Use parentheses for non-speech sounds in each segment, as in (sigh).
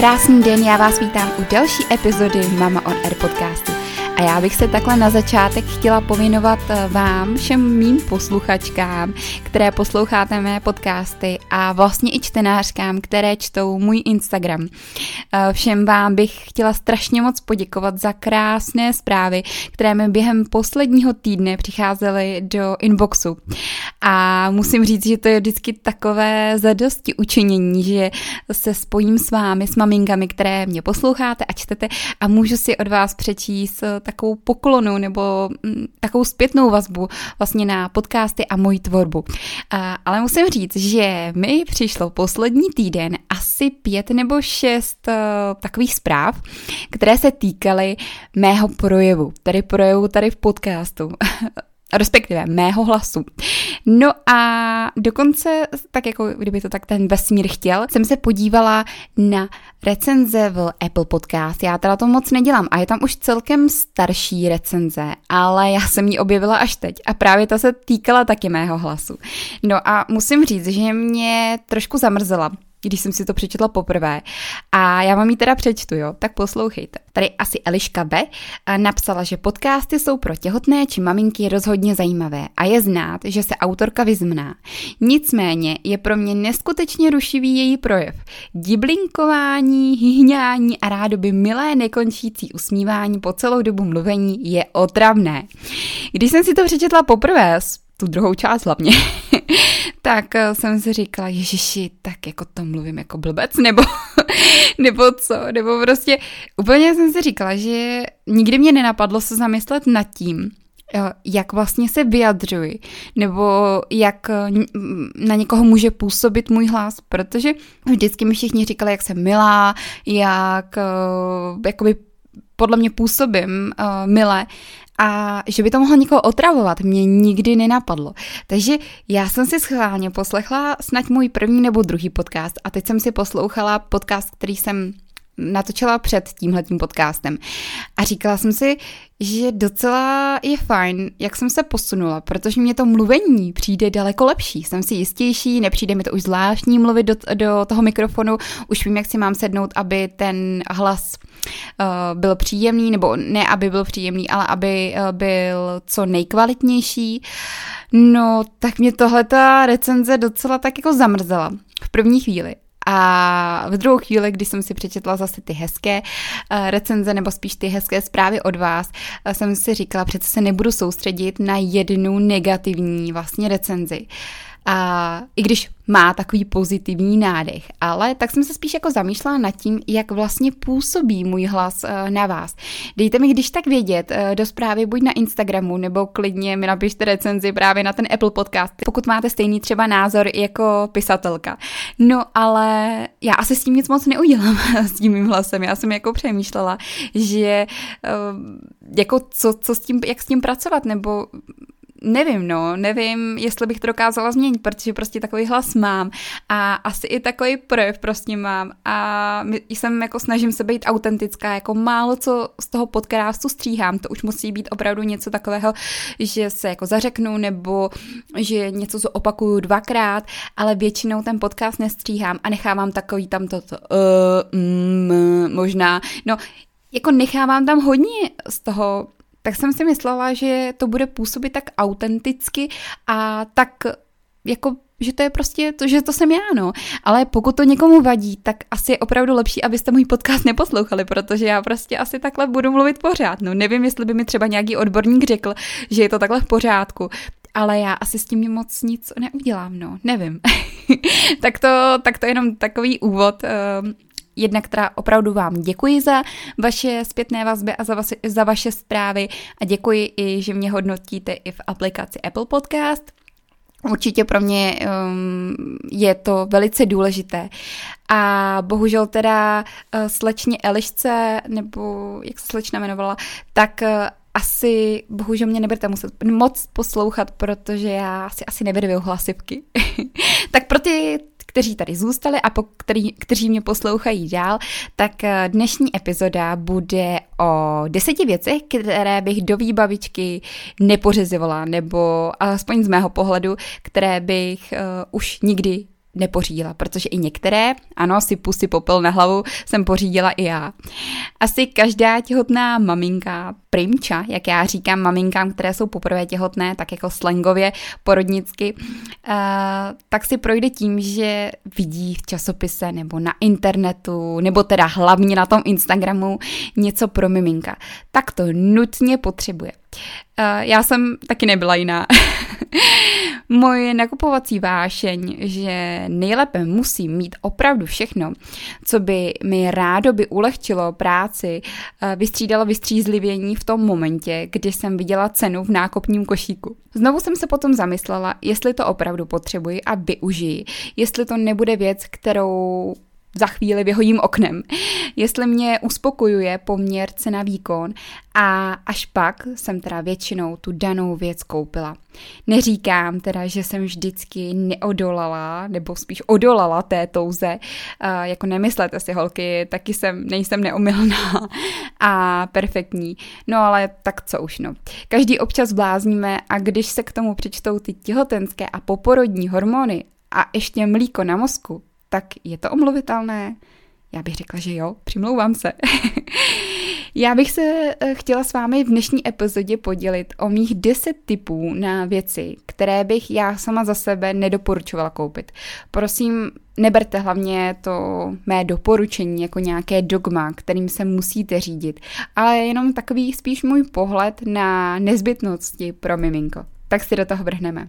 Krásný den, já vás vítám u další epizody Mama on Air podcastu. A já bych se takhle na začátek chtěla povinovat eh, vám, všem mým posluchačkám, které posloucháte mé podcasty a vlastně i čtenářkám, které čtou můj Instagram. Eh, všem vám bych chtěla strašně moc poděkovat za krásné zprávy, které mi během posledního týdne přicházely do inboxu. A musím říct, že to je vždycky takové zadosti učinění, že se spojím s vámi, s maminkami, které mě posloucháte a čtete a můžu si od vás přečíst takovou poklonu nebo mm, takovou zpětnou vazbu vlastně na podcasty a moji tvorbu. Ale musím říct, že mi přišlo poslední týden asi pět nebo šest uh, takových zpráv, které se týkaly mého projevu, tedy projevu tady v podcastu (laughs) respektive mého hlasu. No a dokonce, tak jako kdyby to tak ten vesmír chtěl, jsem se podívala na recenze v Apple Podcast. Já teda to moc nedělám a je tam už celkem starší recenze, ale já jsem ji objevila až teď a právě ta se týkala taky mého hlasu. No a musím říct, že mě trošku zamrzela, když jsem si to přečetla poprvé. A já vám ji teda přečtu, jo? Tak poslouchejte. Tady asi Eliška B. napsala, že podcasty jsou pro těhotné či maminky rozhodně zajímavé a je znát, že se autorka vyzmná. Nicméně je pro mě neskutečně rušivý její projev. Diblinkování, hyhňání a rádoby milé nekončící usmívání po celou dobu mluvení je otravné. Když jsem si to přečetla poprvé, tu druhou část hlavně, (laughs) tak eh, jsem si říkala, ježiši, tak jako to mluvím jako blbec, nebo, (laughs) nebo co, nebo prostě úplně jsem si říkala, že nikdy mě nenapadlo se zamyslet nad tím, eh, jak vlastně se vyjadřuji, nebo jak eh, na někoho může působit můj hlas, protože vždycky mi všichni říkali, jak jsem milá, jak jakoby podle mě působím uh, milé a že by to mohlo někoho otravovat, mě nikdy nenapadlo. Takže já jsem si schválně poslechla snad můj první nebo druhý podcast a teď jsem si poslouchala podcast, který jsem natočila před tímhletím podcastem. A říkala jsem si, že docela je fajn, jak jsem se posunula, protože mě to mluvení přijde daleko lepší. Jsem si jistější, nepřijde mi to už zvláštní mluvit do, do toho mikrofonu, už vím, jak si mám sednout, aby ten hlas uh, byl příjemný, nebo ne, aby byl příjemný, ale aby uh, byl co nejkvalitnější. No, tak mě tohle ta recenze docela tak jako zamrzela v první chvíli. A v druhou chvíli, kdy jsem si přečetla zase ty hezké uh, recenze, nebo spíš ty hezké zprávy od vás, uh, jsem si říkala, přece se nebudu soustředit na jednu negativní vlastně recenzi. A i když má takový pozitivní nádech, ale tak jsem se spíš jako zamýšlela nad tím, jak vlastně působí můj hlas uh, na vás. Dejte mi když tak vědět uh, do zprávy buď na Instagramu, nebo klidně mi napište recenzi právě na ten Apple podcast, pokud máte stejný třeba názor jako pisatelka. No ale já asi s tím nic moc neudělám (laughs) s tím mým hlasem. Já jsem jako přemýšlela, že uh, jako co, co s tím, jak s tím pracovat, nebo nevím, no, nevím, jestli bych to dokázala změnit, protože prostě takový hlas mám a asi i takový projev prostě mám. A jsem jako snažím se být autentická, jako málo co z toho podcastu stříhám, to už musí být opravdu něco takového, že se jako zařeknu nebo že něco zopakuju dvakrát, ale většinou ten podcast nestříhám a nechávám takový tam toto uh, mm, možná, no, jako nechávám tam hodně z toho tak jsem si myslela, že to bude působit tak autenticky a tak jako že to je prostě to, že to jsem já, no. Ale pokud to někomu vadí, tak asi je opravdu lepší, abyste můj podcast neposlouchali, protože já prostě asi takhle budu mluvit pořád. No nevím, jestli by mi třeba nějaký odborník řekl, že je to takhle v pořádku, ale já asi s tím moc nic neudělám, no, nevím. (laughs) tak, to, tak to je jenom takový úvod. Jednak teda opravdu vám děkuji za vaše zpětné vazby a za, vaše, za vaše zprávy a děkuji i, že mě hodnotíte i v aplikaci Apple Podcast. Určitě pro mě um, je to velice důležité. A bohužel teda uh, slečně Elišce, nebo jak se slečna jmenovala, tak uh, asi bohužel mě nebudete muset moc poslouchat, protože já si asi nevyrviju hlasivky. (laughs) tak pro ty kteří tady zůstali a po který, kteří mě poslouchají dál, tak eh, dnešní epizoda bude o deseti věcech, které bych do výbavičky nepořizovala, nebo alespoň z mého pohledu, které bych uh, už nikdy nepořídila, protože i některé, ano, si pusy popel na hlavu, jsem pořídila i já. Asi každá těhotná maminka, primča, jak já říkám maminkám, které jsou poprvé těhotné, tak jako slangově, porodnicky, uh, tak si projde tím, že vidí v časopise nebo na internetu, nebo teda hlavně na tom Instagramu něco pro miminka. Tak to nutně potřebuje. Uh, já jsem taky nebyla jiná. (laughs) Moje nakupovací vášeň, že nejlépe musím mít opravdu všechno, co by mi rádo by ulehčilo práci, uh, vystřídalo vystřízlivění v tom momentě, kdy jsem viděla cenu v nákupním košíku. Znovu jsem se potom zamyslela, jestli to opravdu potřebuji a využiji, jestli to nebude věc, kterou za chvíli vyhodím oknem, jestli mě uspokojuje poměr cena výkon a až pak jsem teda většinou tu danou věc koupila. Neříkám teda, že jsem vždycky neodolala, nebo spíš odolala té touze, jako nemyslete si holky, taky jsem, nejsem neomylná a perfektní, no ale tak co už no. Každý občas blázníme a když se k tomu přičtou ty těhotenské a poporodní hormony a ještě mlíko na mozku, tak je to omluvitelné? Já bych řekla, že jo, přimlouvám se. (laughs) Já bych se eh, chtěla s vámi v dnešní epizodě podělit o mých 10 typů na věci, které bych já sama za sebe nedoporučovala koupit. Prosím, neberte hlavně to mé doporučení jako nějaké dogma, kterým se musíte řídit, ale jenom takový spíš můj pohled na nezbytnosti pro miminko. Tak si do toho vrhneme.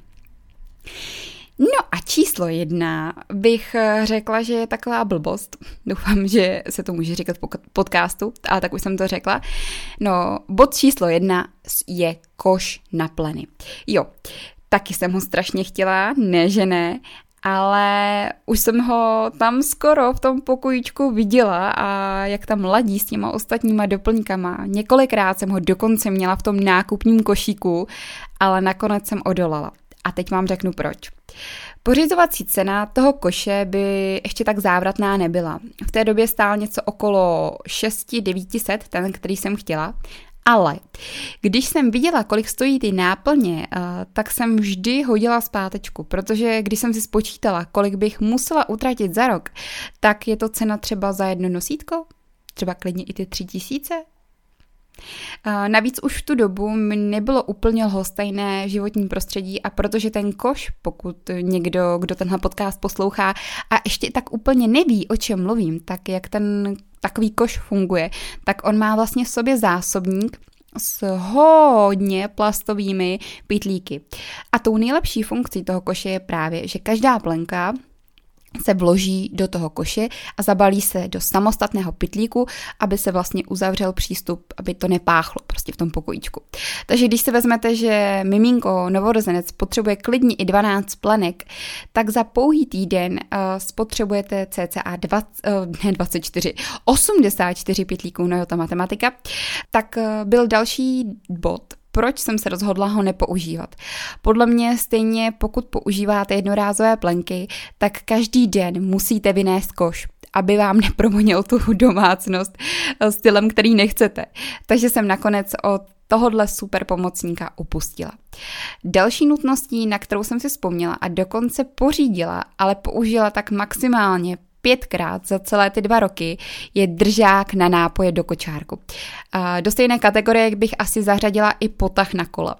No a číslo jedna bych eh, řekla, že je taková blbost. (laughs) Doufám, že se to může říkat v podcastu, ale tak už jsem to řekla. No, bod číslo jedna je koš na pleny. Jo, taky jsem ho strašně chtěla, ne že ne, ale už jsem ho tam skoro v tom pokojíčku viděla a jak tam ladí s těma ostatníma doplňkama. Několikrát jsem ho dokonce měla v tom nákupním košíku, ale nakonec jsem odolala. A teď vám řeknu proč. Pořizovací cena toho koše by ještě tak závratná nebyla. V té době stál něco okolo 6-900, ten, který jsem chtěla, ale když jsem viděla, kolik stojí ty náplně, eh, tak jsem vždy hodila zpátečku, protože když jsem si spočítala, kolik bych musela utratit za rok, tak je to cena třeba za jedno nosítko, třeba klidně i ty tři tisíce, Navíc už v tu dobu mi nebylo úplně lhostejné životní prostředí a protože ten koš, pokud někdo, kdo tenhle podcast poslouchá a ještě tak úplně neví, o čem mluvím, tak jak ten takový koš funguje, tak on má vlastně v sobě zásobník, s hodně plastovými pytlíky. A tou nejlepší funkcí toho koše je právě, že každá plenka se vloží do toho koše a zabalí se do samostatného pytlíku, aby se vlastně uzavřel přístup, aby to nepáchlo prostě v tom pokojíčku. Takže když si vezmete, že miminko, novorozenec potřebuje klidně i 12 plenek, tak za pouhý týden uh, spotřebujete cca 20, uh, ne 24, 84 pytlíků, no jo, ta matematika. Tak uh, byl další bod, proč jsem se rozhodla ho nepoužívat. Podle mě stejně pokud používáte jednorázové plenky, tak každý den musíte vynést koš aby vám nepromonil tu domácnost stylem, který nechcete. Takže jsem nakonec od tohodle super pomocníka upustila. Další nutností, na kterou jsem si vzpomněla a dokonce pořídila, ale použila tak maximálně pětkrát za celé ty dva roky je držák na nápoje do kočárku. Do stejné kategorie bych asi zařadila i potah na kola.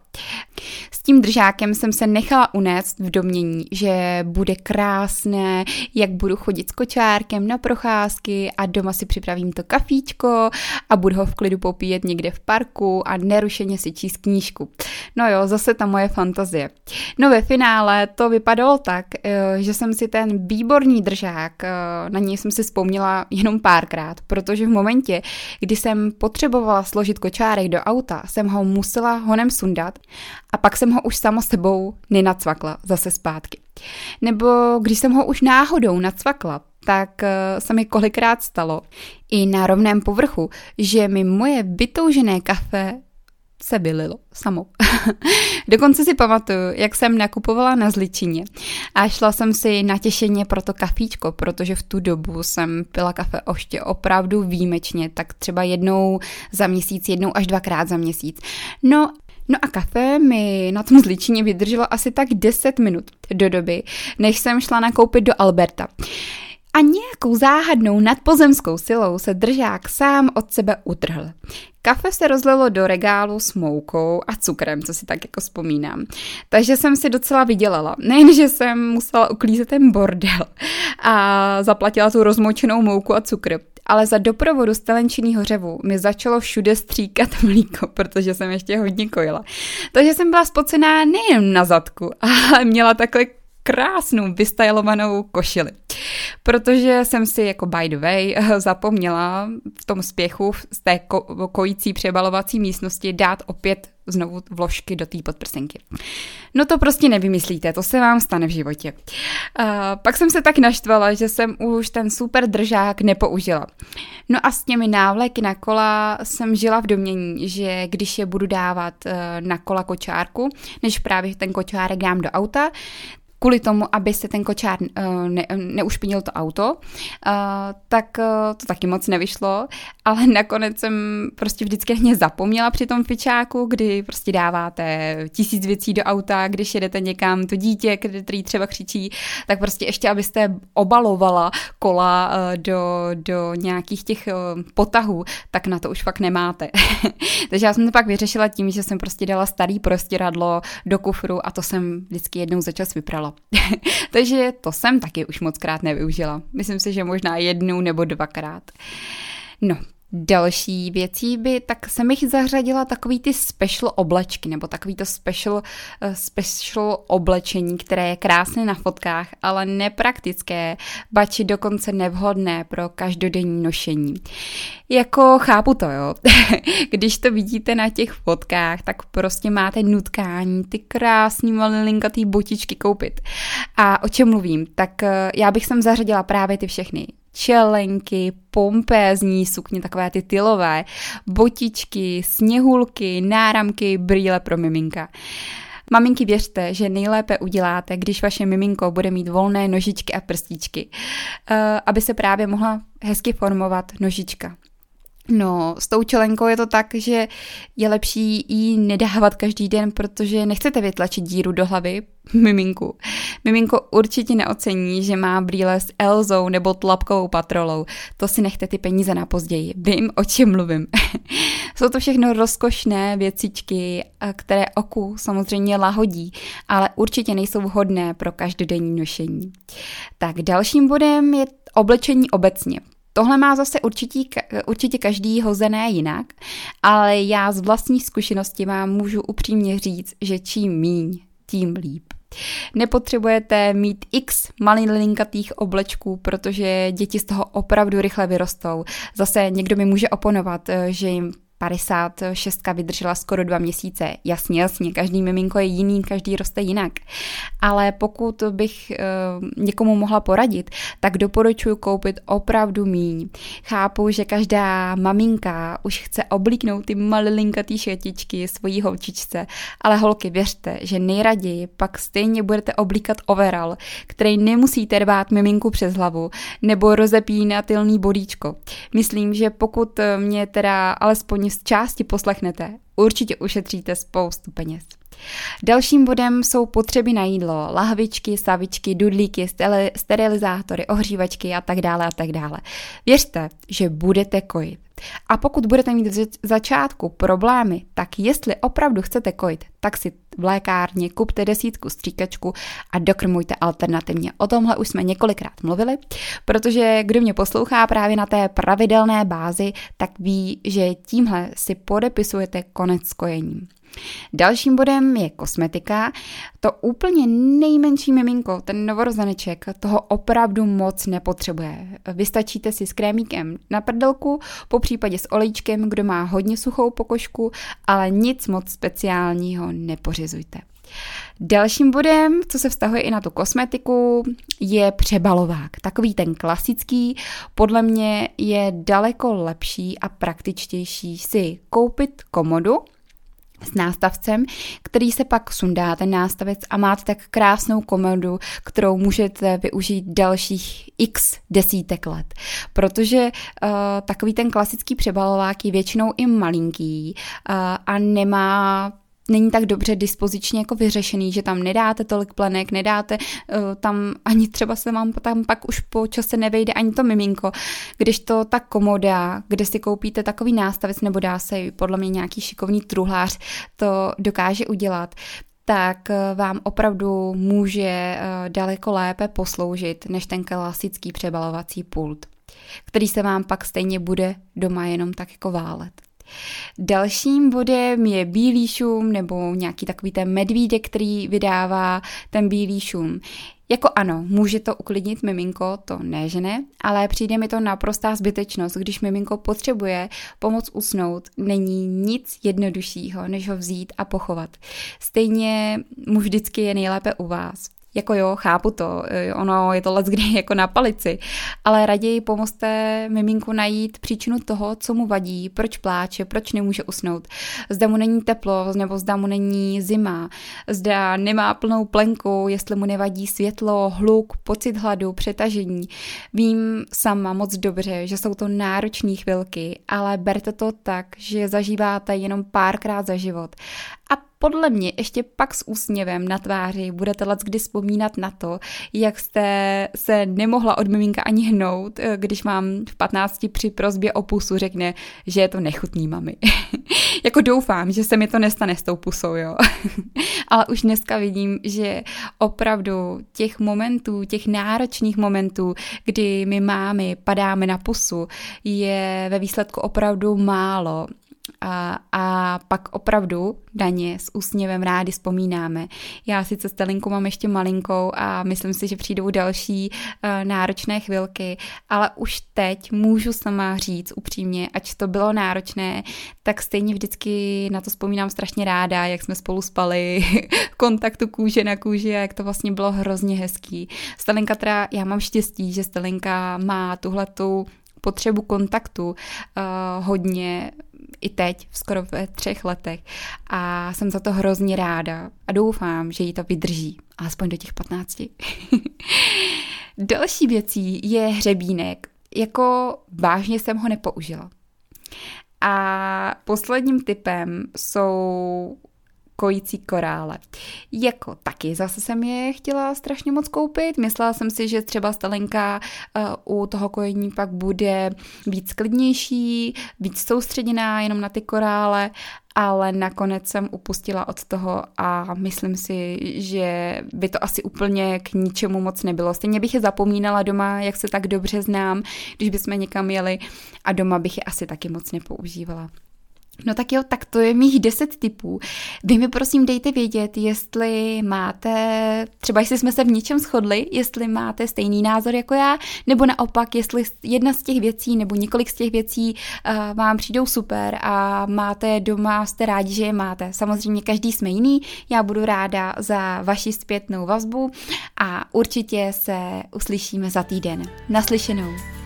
S tím držákem jsem se nechala unést v domění, že bude krásné, jak budu chodit s kočárkem na procházky a doma si připravím to kafíčko a budu ho v klidu popíjet někde v parku a nerušeně si číst knížku. No jo, zase ta moje fantazie. No ve finále to vypadalo tak, eh, že jsem si ten výborný držák, eh, na něj jsem si vzpomněla jenom párkrát, protože v momentě, kdy jsem potřebovala složit kočárek do auta, jsem ho musela honem sundat a pak jsem ho už samo sebou nenacvakla zase zpátky. Nebo když jsem ho už náhodou nacvakla, tak eh, se mi kolikrát stalo i na rovném povrchu, že mi moje vytoužené kafe se vylilo samo. (laughs) Dokonce si pamatuju, jak jsem nakupovala na Zličině a šla jsem si natěšeně pro to kafíčko, protože v tu dobu jsem pila kafe oště opravdu výjimečně, tak třeba jednou za měsíc, jednou až dvakrát za měsíc. No No a kafe mi na tom zličině vydrželo asi tak 10 minut do doby, než jsem šla nakoupit do Alberta. A nějakou záhadnou nadpozemskou silou se držák sám od sebe utrhl. Kafe se rozlilo do regálu s moukou a cukrem, co si tak jako vzpomínám. Takže jsem si docela vydělala. Nejenže jsem musela uklízet ten bordel a zaplatila tu rozmočenou mouku a cukr, ale za doprovodu z telenčiného řevu mi začalo všude stříkat (laughs) mlíko, protože jsem ještě hodně kojila. Takže jsem byla spocená nejen na zadku, (laughs) ale měla takhle krásnou vystajlovanou košili. Protože jsem si jako by the way (laughs) zapomněla v tom spěchu z té ko- kojící přebalovací místnosti dát opět znovu vložky do té podprsenky. No to prostě nevymyslíte, to se vám stane v životě. Uh, pak jsem se tak naštvala, že jsem už ten super držák nepoužila. No a s těmi návleky na kola jsem žila v domění, že když je budu dávat uh, na kola kočárku, než právě ten kočárek dám do auta, kvůli tomu, aby se ten kočár uh, ne, neušpinil to auto, uh, tak uh, to taky moc nevyšlo, ale nakonec jsem prostě vždycky hně zapomněla při tom fičáku, kdy prostě dáváte tisíc věcí do auta, když jedete někam, to dítě, který třeba křičí, tak prostě ještě, abyste obalovala kola do, do nějakých těch potahů, tak na to už fakt nemáte. (laughs) Takže já jsem to pak vyřešila tím, že jsem prostě dala starý prostěradlo do kufru a to jsem vždycky jednou za čas vyprala. (laughs) Takže to jsem taky už moc krát nevyužila. Myslím si, že možná jednou nebo dvakrát. No, Další věcí by, tak jsem jich zařadila takový ty special oblečky, nebo takový to special, uh, special oblečení, které je krásné na fotkách, ale nepraktické, bači dokonce nevhodné pro každodenní nošení. Jako chápu to, jo. (laughs) Když to vidíte na těch fotkách, tak prostě máte nutkání ty krásný malinkatý botičky koupit. A o čem mluvím? Tak uh, já bych sem zařadila právě ty všechny čelenky, pompézní sukně, takové ty tylové, botičky, sněhulky, náramky, brýle pro miminka. Maminky, věřte, že nejlépe uděláte, když vaše miminko bude mít volné nožičky a prstíčky, eh, aby se právě mohla hezky formovat nožička. No, s tou čelenkou je to tak, že je lepší jí nedávat každý den, protože nechcete vytlačit díru do hlavy (laughs) miminku. Miminko určitě neocení, že má brýle s Elzou nebo tlapkovou patrolou. To si nechte ty peníze na později. Vím, o čem mluvím. (laughs) Jsou to všechno rozkošné věcičky, které oku samozřejmě lahodí, ale určitě nejsou vhodné pro každodenní nošení. Tak dalším bodem je oblečení obecně. Tohle má zase určitě, určitě každý hozené jinak, ale já z vlastní zkušenosti vám můžu upřímně říct, že čím míň, tím líp. Nepotřebujete mít x malilinkatých oblečků, protože děti z toho opravdu rychle vyrostou. Zase někdo mi může oponovat, že jim 56 vydržela skoro dva měsíce. Jasně, jasně, každý miminko je jiný, každý roste jinak. Ale pokud bych uh, někomu mohla poradit, tak doporučuji koupit opravdu míň. Chápu, že každá maminka už chce oblíknout ty malilinkatý šetičky svojí holčičce, ale holky, věřte, že nejraději pak stejně budete oblíkat overall, který nemusíte rvát miminku přes hlavu, nebo rozepínatelný bodíčko. Myslím, že pokud mě teda alespoň z části poslechnete, určitě ušetříte spoustu peněz. Dalším bodem jsou potřeby na jídlo, lahvičky, savičky, dudlíky, sterilizátory, ohřívačky a tak dále a tak dále. Věřte, že budete kojit. A pokud budete mít v začátku problémy, tak jestli opravdu chcete kojit, tak si v lékárně kupte desítku stříkačku a dokrmujte alternativně. O tomhle už jsme několikrát mluvili, protože kdo mě poslouchá právě na té pravidelné bázi, tak ví, že tímhle si podepisujete konec kojení. Dalším bodem je kosmetika. To úplně nejmenší miminko, ten novorozeneček, toho opravdu moc nepotřebuje. Vystačíte si s krémíkem na prdelku, po případě s olejčkem, kdo má hodně suchou pokožku, ale nic moc speciálního nepořizujte. Dalším bodem, co se vztahuje i na tu kosmetiku, je přebalovák. Takový ten klasický, podle mě je daleko lepší a praktičtější si koupit komodu, s nástavcem, který se pak sundá, ten nástavec a máte tak krásnou komodu, kterou můžete využít dalších x desítek let. Protože uh, takový ten klasický přebalovák je většinou i malinký uh, a nemá není tak dobře dispozičně jako vyřešený, že tam nedáte tolik plenek, nedáte uh, tam ani třeba se vám tam pak už po čase nevejde ani to miminko, když to ta komoda, kde si koupíte takový nástavec nebo dá se podle mě nějaký šikovný truhlář, to dokáže udělat, tak eh, vám opravdu může eh, daleko lépe posloužit než ten klasický přebalovací pult, který se vám pak stejně bude doma jenom tak jako válet. Dalším bodem je bílý šum nebo nějaký takový ten medvídek, který vydává ten bílý šum. Jako ano, může to uklidnit miminko, to ne, že ne, ale přijde mi to naprostá zbytečnost, když miminko potřebuje pomoc usnout, není nic jednoduššího, než ho vzít a pochovat. Stejně mu vždycky je nejlépe u vás. Jako jo, chápu to, eh, ono je to let kdy (laughs) jako na palici, ale raději pomozte miminku najít příčinu toho, co mu vadí, proč pláče, proč nemůže usnout. Zda mu není teplo, nebo zda mu není zima, zda nemá plnou plenku, jestli mu nevadí světlo, hluk, pocit hladu, přetažení. Vím sama moc dobře, že jsou to náročné chvilky, ale berte to tak, že zažíváte jenom párkrát za život. A podle mě ještě pak s úsměvem na tváři budete let kdy vzpomínat na to, jak jste se nemohla od miminka ani hnout, eh, když mám v 15 při prozbě o pusu řekne, že je to nechutný mami. (laughs) jako doufám, že se mi to nestane s tou pusou, jo. (laughs) Ale už dneska vidím, že opravdu těch momentů, těch náročných momentů, kdy my mámy padáme na pusu, je ve výsledku opravdu málo a, a pak opravdu daně s úsměvem rádi vzpomínáme. Já sice Stelinku mám ještě malinkou a myslím si, že přijdou další uh, náročné chvilky, ale už teď můžu sama říct upřímně, ať to bylo náročné, tak stejně vždycky na to vzpomínám strašně ráda, jak jsme spolu spali, (laughs) kontaktu kůže na kůži a jak to vlastně bylo hrozně hezký. Stelinka teda, já mám štěstí, že Stelinka má tuhletu potřebu kontaktu uh, hodně i teď, skoro ve třech letech. A jsem za to hrozně ráda a doufám, že jí to vydrží, alespoň do těch 15. (laughs) Další věcí je hřebínek. Jako vážně jsem ho nepoužila. A posledním typem jsou kojící korále. Jako taky zase jsem je chtěla strašně moc koupit. Myslela jsem si, že třeba stalenka uh, u toho kojení pak bude víc klidnější, víc soustředěná jenom na ty korále, ale nakonec jsem upustila od toho a myslím si, že by to asi úplně k ničemu moc nebylo. Stejně bych je zapomínala doma, jak se tak dobře znám, když bychom někam jeli a doma bych je asi taky moc nepoužívala. No tak jo, tak to je mých deset typů. Vy mi prosím dejte vědět, jestli máte, třeba jestli jsme se v něčem shodli, jestli máte stejný názor jako já, nebo naopak, jestli jedna z těch věcí nebo několik z těch věcí uh, vám přijdou super a máte doma, jste rádi, že je máte. Samozřejmě každý jsme jiný, já budu ráda za vaši zpětnou vazbu a určitě se uslyšíme za týden. Naslyšenou.